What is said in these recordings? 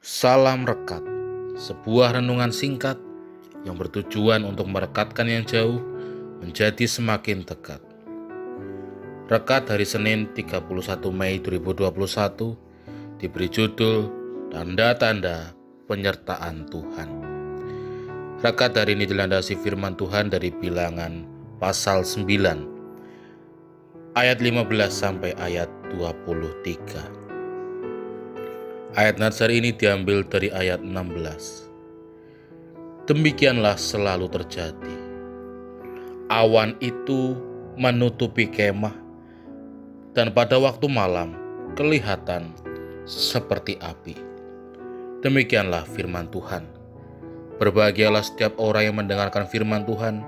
Salam Rekat, sebuah renungan singkat yang bertujuan untuk merekatkan yang jauh menjadi semakin dekat. Rekat hari Senin 31 Mei 2021 diberi judul Tanda-tanda Penyertaan Tuhan. Rekat hari ini dilandasi firman Tuhan dari bilangan pasal 9 ayat 15 sampai ayat 23. Ayat Nazar ini diambil dari ayat 16. Demikianlah selalu terjadi. Awan itu menutupi kemah dan pada waktu malam kelihatan seperti api. Demikianlah firman Tuhan. Berbahagialah setiap orang yang mendengarkan firman Tuhan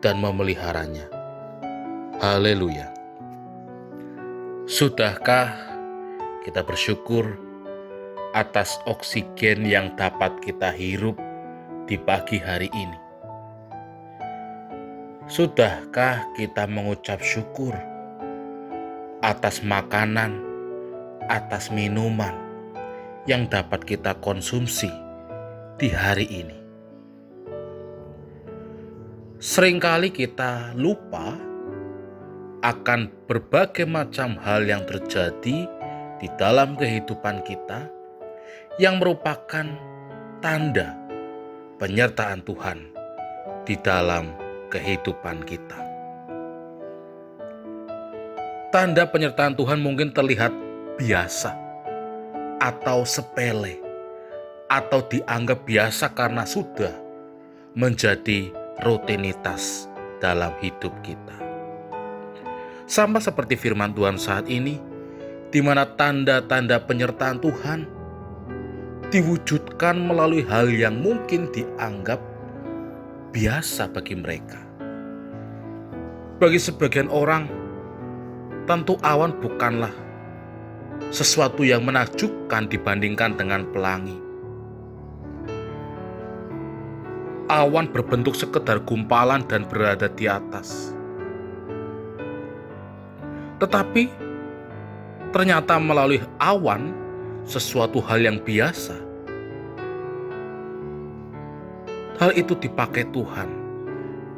dan memeliharanya. Haleluya. Sudahkah kita bersyukur atas oksigen yang dapat kita hirup di pagi hari ini? Sudahkah kita mengucap syukur atas makanan, atas minuman yang dapat kita konsumsi di hari ini? Seringkali kita lupa akan berbagai macam hal yang terjadi di dalam kehidupan kita yang merupakan tanda penyertaan Tuhan di dalam kehidupan kita. Tanda penyertaan Tuhan mungkin terlihat biasa atau sepele atau dianggap biasa karena sudah menjadi rutinitas dalam hidup kita. Sama seperti firman Tuhan saat ini, di mana tanda-tanda penyertaan Tuhan diwujudkan melalui hal yang mungkin dianggap biasa bagi mereka. Bagi sebagian orang, tentu awan bukanlah sesuatu yang menakjubkan dibandingkan dengan pelangi. Awan berbentuk sekedar gumpalan dan berada di atas. Tetapi ternyata melalui awan sesuatu hal yang biasa. Hal itu dipakai Tuhan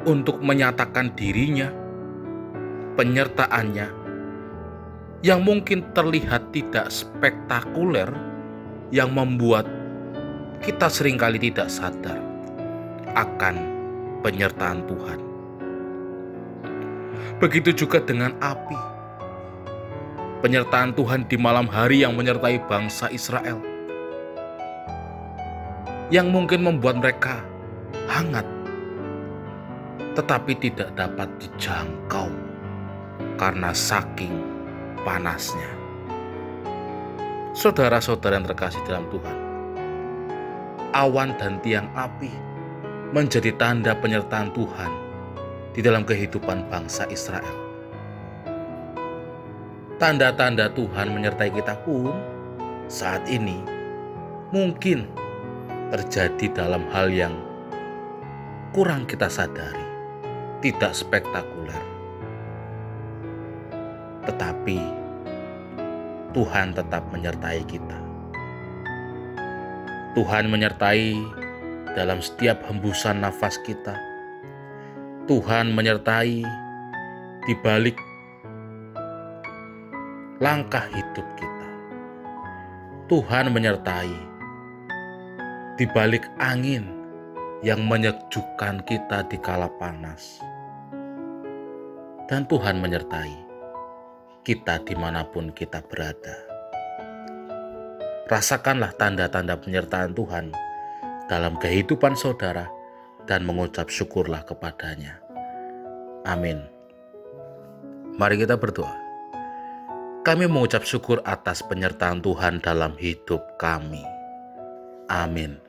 untuk menyatakan dirinya, penyertaannya, yang mungkin terlihat tidak spektakuler, yang membuat kita sering kali tidak sadar akan penyertaan Tuhan. Begitu juga dengan api penyertaan Tuhan di malam hari yang menyertai bangsa Israel, yang mungkin membuat mereka hangat, tetapi tidak dapat dijangkau karena saking panasnya. Saudara-saudara yang terkasih dalam Tuhan, awan dan tiang api menjadi tanda penyertaan Tuhan di dalam kehidupan bangsa Israel tanda-tanda Tuhan menyertai kita pun saat ini mungkin terjadi dalam hal yang kurang kita sadari, tidak spektakuler. Tetapi Tuhan tetap menyertai kita. Tuhan menyertai dalam setiap hembusan nafas kita. Tuhan menyertai di balik langkah hidup kita. Tuhan menyertai di balik angin yang menyejukkan kita di kala panas. Dan Tuhan menyertai kita di mana pun kita berada. Rasakanlah tanda-tanda penyertaan Tuhan dalam kehidupan saudara dan mengucap syukurlah kepadanya. Amin. Mari kita berdoa. Kami mengucap syukur atas penyertaan Tuhan dalam hidup kami. Amin.